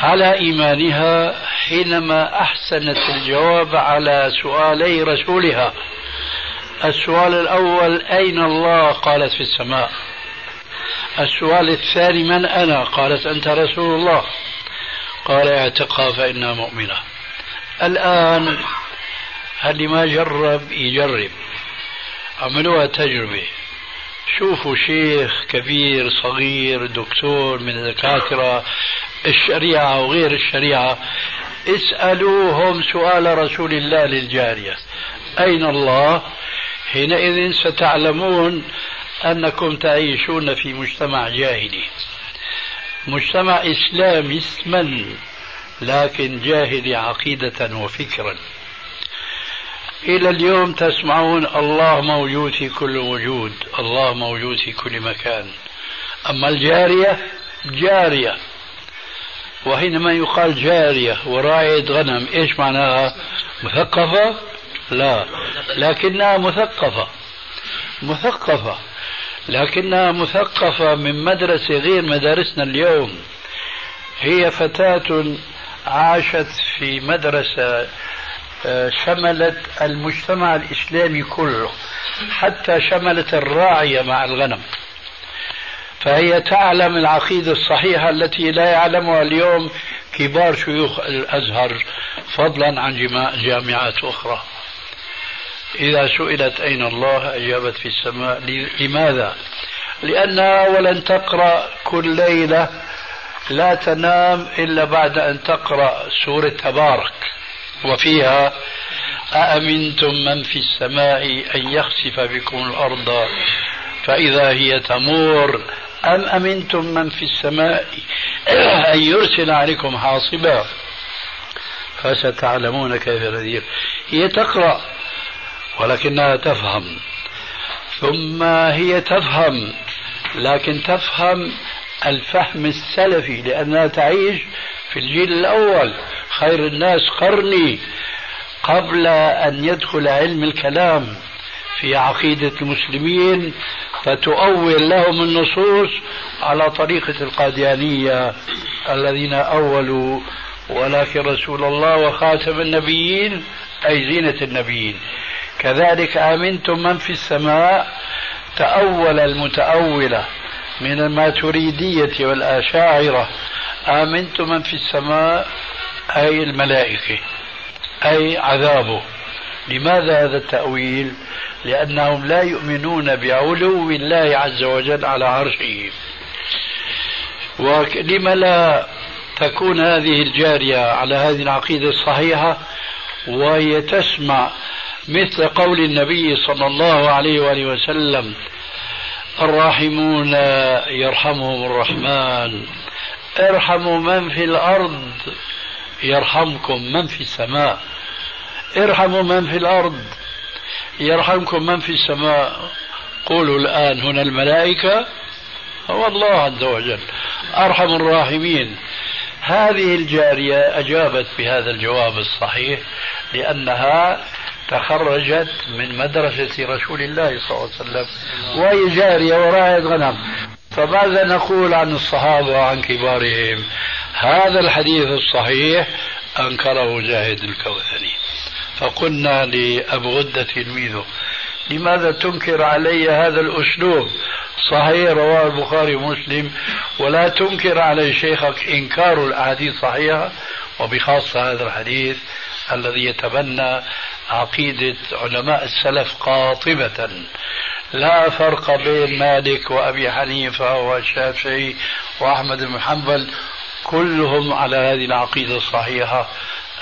على إيمانها حينما أحسنت الجواب على سؤالي رسولها. السؤال الأول أين الله؟ قالت في السماء. السؤال الثاني من أنا؟ قالت أنت رسول الله. قال اعتقها فإنها مؤمنة. الآن اللي ما جرب يجرب. عملوها تجربة. شوفوا شيخ كبير صغير دكتور من الدكاترة الشريعة وغير الشريعة اسألوهم سؤال رسول الله للجارية. أين الله؟ حينئذ ستعلمون أنكم تعيشون في مجتمع جاهلي. مجتمع إسلامي اسما لكن جاهلي عقيدة وفكرا. إلى اليوم تسمعون الله موجود في كل وجود الله موجود في كل مكان. أما الجارية؟ جارية. وحينما يقال جارية وراعية غنم إيش معناها؟ مثقفة؟ لا. لكنها مثقفة. مثقفة. لكنها مثقفة من مدرسة غير مدارسنا اليوم. هي فتاة عاشت في مدرسة آه، شملت المجتمع الإسلامي كله حتى شملت الراعية مع الغنم. فهي تعلم العقيدة الصحيحة التي لا يعلمها اليوم كبار شيوخ الأزهر فضلا عن جامعات أخرى. إذا سئلت أين الله أجابت في السماء لماذا؟ لأنها ولن تقرأ كل ليلة لا تنام إلا بعد أن تقرأ سورة تبارك. وفيها أأمنتم من في السماء أن يخسف بكم الأرض؟ فإذا هي تمور أم أمنتم من في السماء [clears throat] أن يرسل عليكم حاصبا؟ فستعلمون كيف نذير هي تقرأ ولكنها تفهم. ثم هي تفهم لكن تفهم الفهم السلفي لأنها تعيش في الجيل الأول. خير الناس قرني قبل أن يدخل علم الكلام في عقيدة المسلمين فتؤول لهم النصوص على طريقة القاديانية الذين أولوا. ولكن رسول الله وخاتم النبيين أي زينة النبيين. كذلك آمنتم من في السماء تأول المتأولة من الماتريدية والأشاعرة. آمنت من في السماء أي الملائكة أي عذابه. لماذا هذا التأويل؟ لأنهم لا يؤمنون بعلو الله عز وجل على عرشه. ولم لا تكون هذه الجارية على هذه العقيدة الصحيحة؟ وهي تسمع مثل قول النبي صلى الله عليه وآله وسلم الراحمون يرحمهم الرحمن. ارحموا من في الأرض يرحمكم من في السماء. ارحموا من في الأرض يرحمكم من في السماء. قولوا الآن هنا الملائكة هو الله عز وجل أرحم الراحمين. هذه الجارية أجابت بهذا الجواب الصحيح لأنها تخرجت من مدرسة رسول الله صلى الله عليه وسلم وهي جارية وراعية غنم. فماذا نقول عن الصحابة وعن كبارهم؟ هذا الحديث الصحيح أنكره جاهد الكوثري. فقلنا لأبو غدة تلميذه لماذا تنكر علي هذا الأسلوب؟ صحيح رواه البخاري ومسلم. ولا تنكر علي شيخك إنكار الأحاديث صحيحة وبخاصة هذا الحديث الذي يتبنى عقيدة علماء السلف قاطبة. لا فرق بين مالك وأبي حنيفة والشافعي وأحمد بن حنبل. كلهم على هذه العقيدة الصحيحة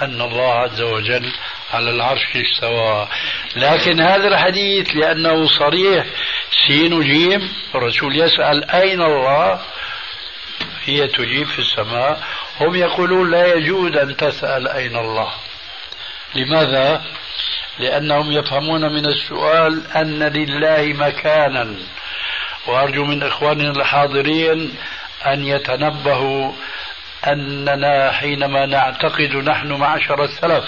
أن الله عز وجل على العرش استوى. لكن هذا الحديث لأنه صريح. سين وجيم الرسول يسأل أين الله؟ هي تجيب في السماء. هم يقولون لا يجوز أن تسأل أين الله. لماذا؟ لأنهم يفهمون من السؤال أن لله مكانا. وأرجو من إخواننا الحاضرين أن يتنبهوا أننا حينما نعتقد نحن معشر السلف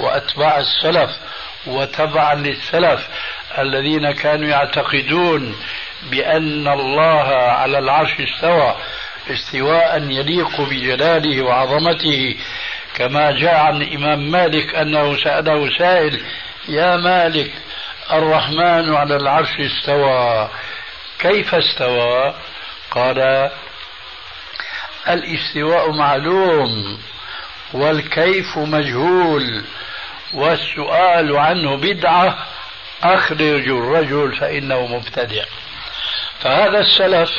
وأتباع السلف وتبعا للسلف الذين كانوا يعتقدون بأن الله على العرش استوى استواء يليق بجلاله وعظمته كما جاء عن الإمام مالك أنه سأله سائل يا مالك الرحمن على العرش استوى كيف استوى؟ قال الاستواء معلوم والكيف مجهول والسؤال عنه بدعة أخرج الرجل فإنه مبتدع. فهذا السلف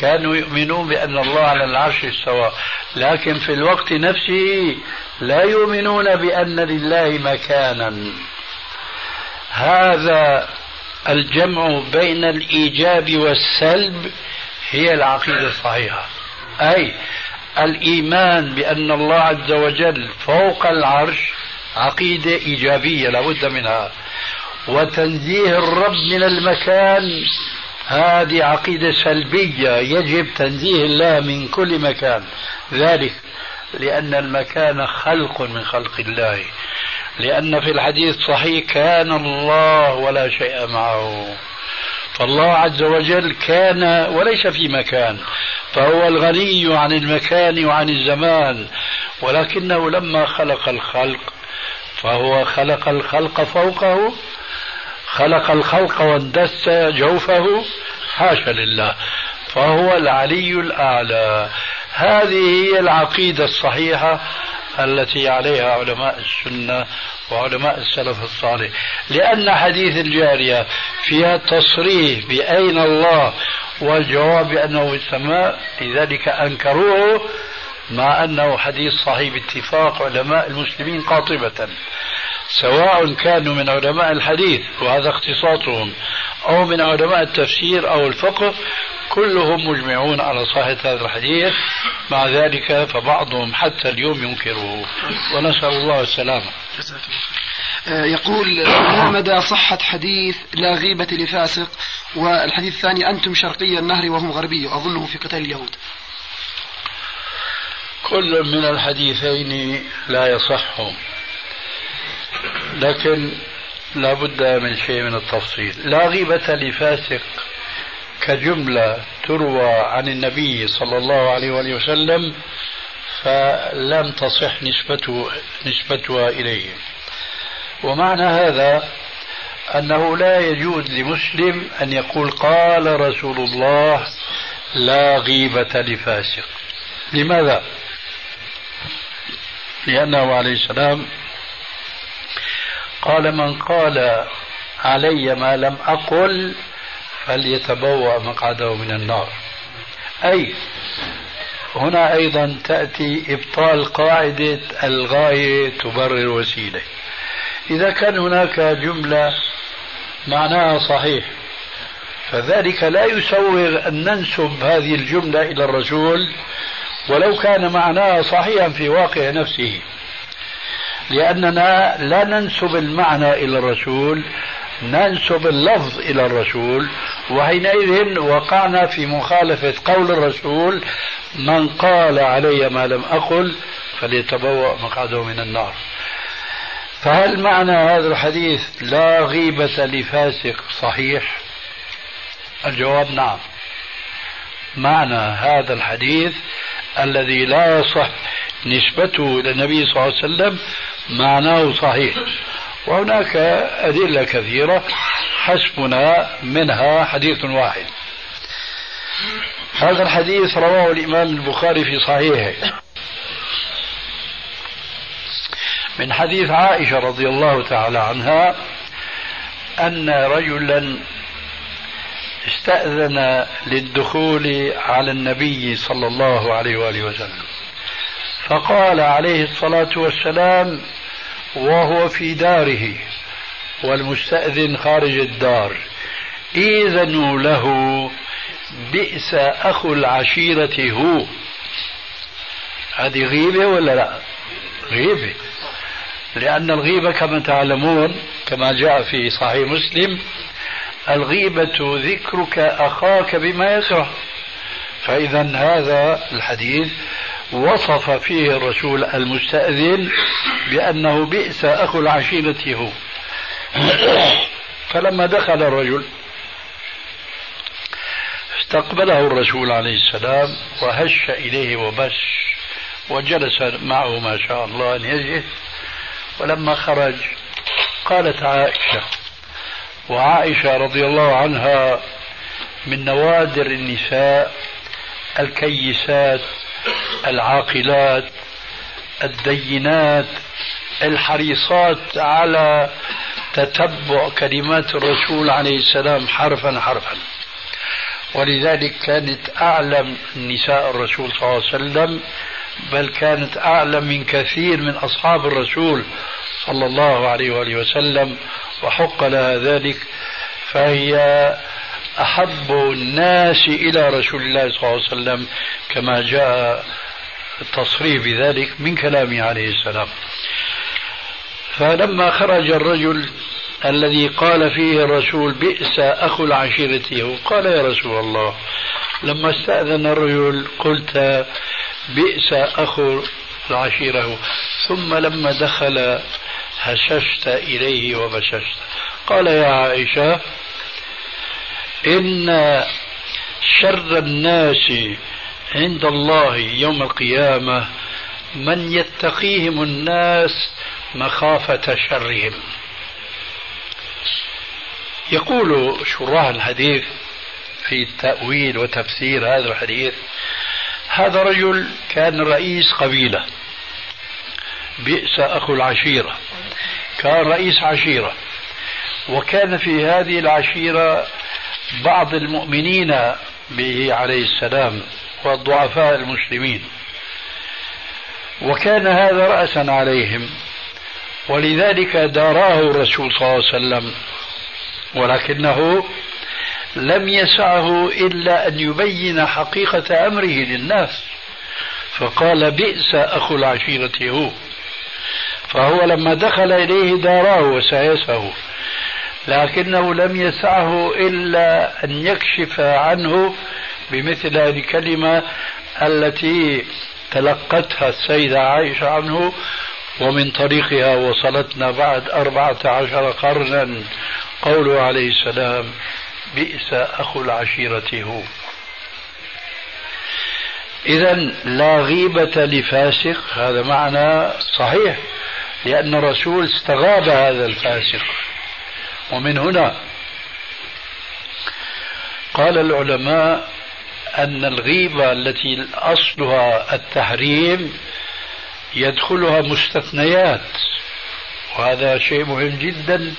كانوا يؤمنون بأن الله على العرش استوى. لكن في الوقت نفسه لا يؤمنون بأن لله مكانا. هذا الجمع بين الإيجاب والسلب هي العقيدة الصحيحة. أي الإيمان بأن الله عز وجل فوق العرش عقيدة إيجابية لابد منها. وتنزيه الرب من المكان هذه عقيدة سلبية يجب تنزيه الله من كل مكان. ذلك لأن المكان خلق من خلق الله. لأن في الحديث صحيح كان الله ولا شيء معه. فالله عز وجل كان وليس في مكان فهو الغني عن المكان وعن الزمان ولكنه لما خلق الخلق فهو خلق الخلق فوقه خلق الخلق واندس جوفه حاشا لله فهو العلي الأعلى. هذه هي العقيدة الصحيحة التي عليها علماء السنة وعلماء السلف الصالح. لأن حديث الجارية فيها تصريح بأين الله والجواب بأنه في السماء لذلك أنكروه مع أنه حديث صحيح باتفاق علماء المسلمين قاطبة. سواء كانوا من علماء الحديث وهذا اختصاصهم أو من علماء التفسير أو الفقه كلهم مجمعون على صحة هذا الحديث. مع ذلك فبعضهم حتى اليوم ينكره. ونسأل الله السلامة. آه، يقول ما مدى صحة حديث لا غيبة لفاسق؟ والحديث الثاني أنتم شرقي النهر وهم غربي أظنه في قتال اليهود. كل من الحديثين لا يصح. لكن لا بد من شيء من التفصيل. لا غيبة لفاسق. كجملة تروى عن النبي صلى الله عليه وآله وسلم فلم تصح نسبته نسبتها إليه. ومعنى هذا أنه لا يجوز لمسلم أن يقول قال رسول الله لا غيبة لفاسق. لماذا؟ لأنه عليه السلام قال من قال علي ما لم أقل فليتبوأ مقعده من النار. أي هنا أيضا تأتي إبطال قاعدة الغاية تبرر الوسيلة إذا كان هناك جملة معناها صحيح فذلك لا يسوغ أن ننسب هذه الجملة إلى الرسول ولو كان معناها صحيحا في واقع نفسه. لأننا لا ننسب المعنى إلى الرسول ننسب اللفظ إلى الرسول وحينئذ وقعنا في مخالفة قول الرسول من قال علي ما لم أقل فليتبوأ مقعده من النار. فهل معنى هذا الحديث لا غيبة لفاسق صحيح؟ الجواب نعم. معنى هذا الحديث الذي لا يصح نسبته إلى النبي صلى الله عليه وسلم معناه صحيح. وهناك أدلة كثيرة حسبنا منها حديث واحد. هذا الحديث رواه الإمام البخاري في صحيحه. من حديث عائشة رضي الله تعالى عنها أن رجلا استأذن للدخول على النبي صلى الله عليه وآله وسلم. فقال عليه الصلاة والسلام وهو في داره والمستأذن خارج الدار إذنوا له بئس أخو العشيرة هو. هذه غيبة ولا لا؟ غيبة. لأن الغيبة كما تعلمون كما جاء في صحيح مسلم الغيبة ذكرك أخاك بما يكره فإذا هذا الحديث وصف فيه الرسول المستأذن بأنه بئس أخو العشيرة هو. فلما دخل الرجل استقبله الرسول عليه السلام وهش إليه وبش وجلس معه ما شاء الله أن يجلس. ولما خرج قالت عائشة وعائشة رضي الله عنها من نوادر النساء الكيسات العاقلات الدينات الحريصات على تتبع كلمات الرسول عليه السلام حرفا حرفا. ولذلك كانت أعلم نساء الرسول صلى الله عليه وسلم بل كانت أعلم من كثير من أصحاب الرسول صلى الله عليه وآله وسلم. وحق لها ذلك فهي أحب الناس إلى رسول الله صلى الله عليه وسلم كما جاء التصريح بذلك من كلامه عليه السلام. فلما خرج الرجل الذي قال فيه الرسول بئس أخو العشيرة قال يا رسول الله. لما استأذن الرجل قلت بئس أخو العشيرة ثم لما دخل هششت إليه وبششت. قال يا عائشة إن شر الناس عند الله يوم القيامة من يتقيهم الناس مخافة شرهم. يقول شراح الحديث في تأويل وتفسير هذا الحديث هذا رجل كان رئيس قبيلة. بئس أخو العشيرة. كان رئيس عشيرة. وكان في هذه العشيرة بعض المؤمنين به عليه السلام والضعفاء المسلمين. وكان هذا رأسا عليهم. ولذلك داراه الرسول صلى الله عليه وسلم. ولكنه لم يسعه إلا أن يبين حقيقة أمره للناس. فقال بئس أخو العشيرة هو. فهو لما دخل إليه داراه وسايسه. لكنه لم يسعه إلا أن يكشف عنه بمثل هذه الكلمة التي تلقتها السيدة عائشة عنه ومن طريقها وصلتنا بعد أربعة عشر قرنا. قوله عليه السلام بئس أخو العشيرة هو. إذا لا غيبة لفاسق هذا معنى صحيح. لأن الرسول استغاب هذا الفاسق. ومن هنا قال العلماء أن الغيبة التي أصلها التحريم يدخلها مستثنيات وهذا شيء مهم جدا.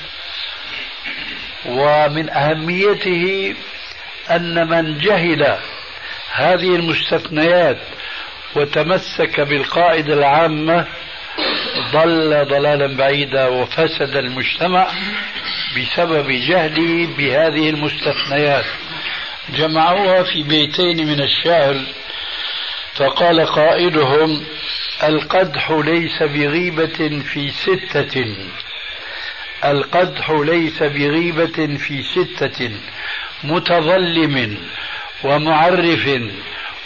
ومن أهميته أن من جهل هذه المستثنيات وتمسك بالقاعدة العامة ضل ضلالا بعيدا وفسد المجتمع بسبب جهله بهذه المستثنيات. جمعوها في بيتين من الشعر فقال قائلهم القدح ليس بغيبة في ستة. القدح ليس بغيبة في ستة. متظلم ومعرف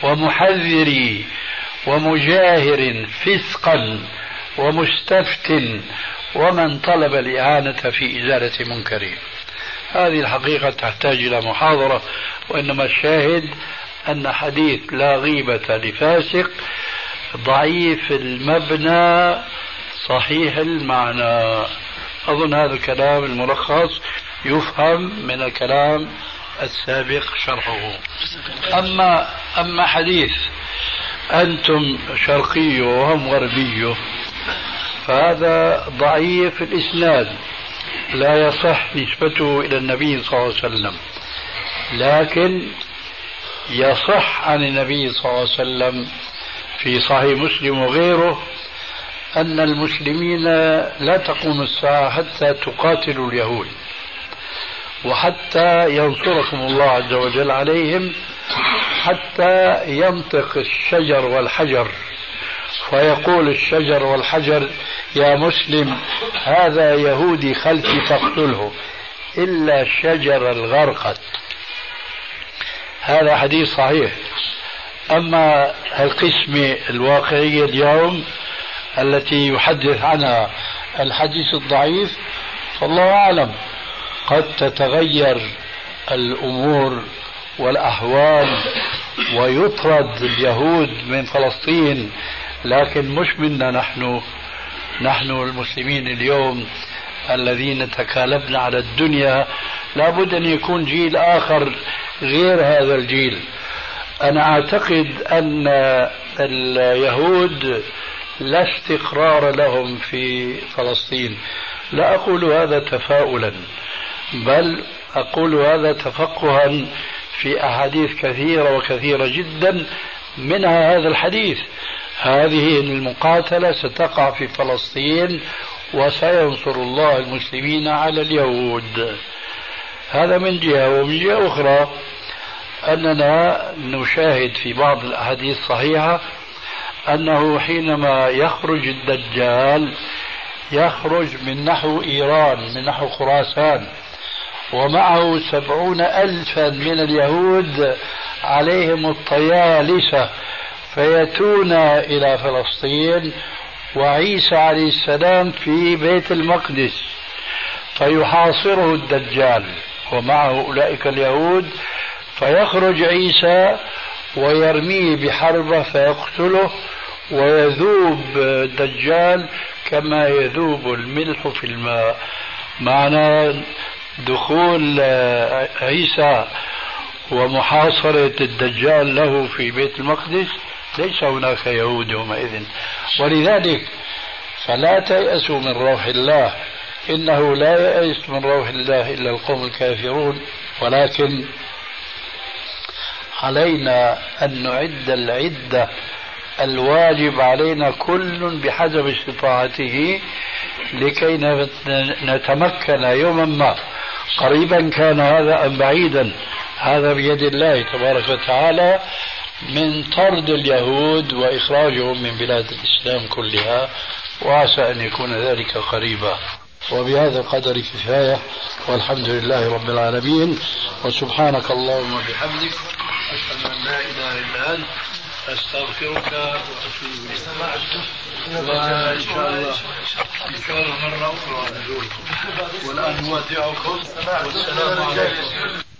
ومحذر ومجاهر فسقا. ومستفت ومن طلب الإعانة في إزالة منكر. هذه الحقيقة تحتاج إلى محاضرة وإنما الشاهد أن حديث لا غيبة لفاسق ضعيف المبنى صحيح المعنى. أظن هذا الكلام الملخص يفهم من الكلام السابق شرحه. أما أما حديث أنتم شرقي وهم غربي فهذا ضعيف الإسناد. لا يصح نسبته إلى النبي صلى الله عليه وسلم. لكن يصح عن النبي صلى الله عليه وسلم في صحيح مسلم وغيره أن المسلمين لا تقوم الساعة حتى تقاتلوا اليهود. وحتى ينصركم الله عز وجل عليهم حتى ينطق الشجر والحجر. فيقول الشجر والحجر يا مسلم هذا يهودي خلفي فاقتله. إلا شجر الغرقد. هذا حديث صحيح. أما القسمة الواقعية اليوم التي يحدث عنها الحديث الضعيف فالله أعلم. قد تتغير الأمور والأحوال ويطرد اليهود من فلسطين لكن مش منا نحن نحن المسلمين اليوم الذين تكالبنا على الدنيا لابد أن يكون جيل آخر غير هذا الجيل. أنا أعتقد أن اليهود لا استقرار لهم في فلسطين. لا أقول هذا تفاؤلا بل أقول هذا تفقها في أحاديث كثيرة وكثيرة جدا منها هذا الحديث. هذه المقاتلة ستقع في فلسطين وسينصر الله المسلمين على اليهود. هذا من جهة ومن جهة أخرى أننا نشاهد في بعض الأحاديث الصحيحة أنه حينما يخرج الدجال يخرج من نحو إيران من نحو خراسان ومعه سبعون ألفا من اليهود عليهم الطيالسة فيأتون إلى فلسطين وعيسى عليه السلام في بيت المقدس فيحاصره الدجال ومعه أولئك اليهود فيخرج عيسى ويرميه بحربة فيقتله ويذوب الدجال كما يذوب الملح في الماء. معنى دخول عيسى ومحاصرة الدجال له في بيت المقدس ليس هناك يهود يومئذ. ولذلك فلا تيأسوا من روح الله. إنه لا يأس من روح الله إلا القوم الكافرون. ولكن علينا أن نعد العدة. الواجب علينا كل بحسب استطاعته لكي نتمكن يوما ما. قريبا كان هذا أم بعيدا. هذا بيد الله تبارك وتعالى. من طرد اليهود وإخراجهم من بلاد الإسلام كلها وعسى أن يكون ذلك قريبا. وبهذا القدر كفاية والحمد لله رب العالمين. وسبحانك اللهم وبحمدك أشهد أن لا إله إلا أنت أستغفرك وأتوب إليك. وإن شاء الله إن شاء الله مرة أخرى نزوركم. والآن نودعكم والسلام عليكم.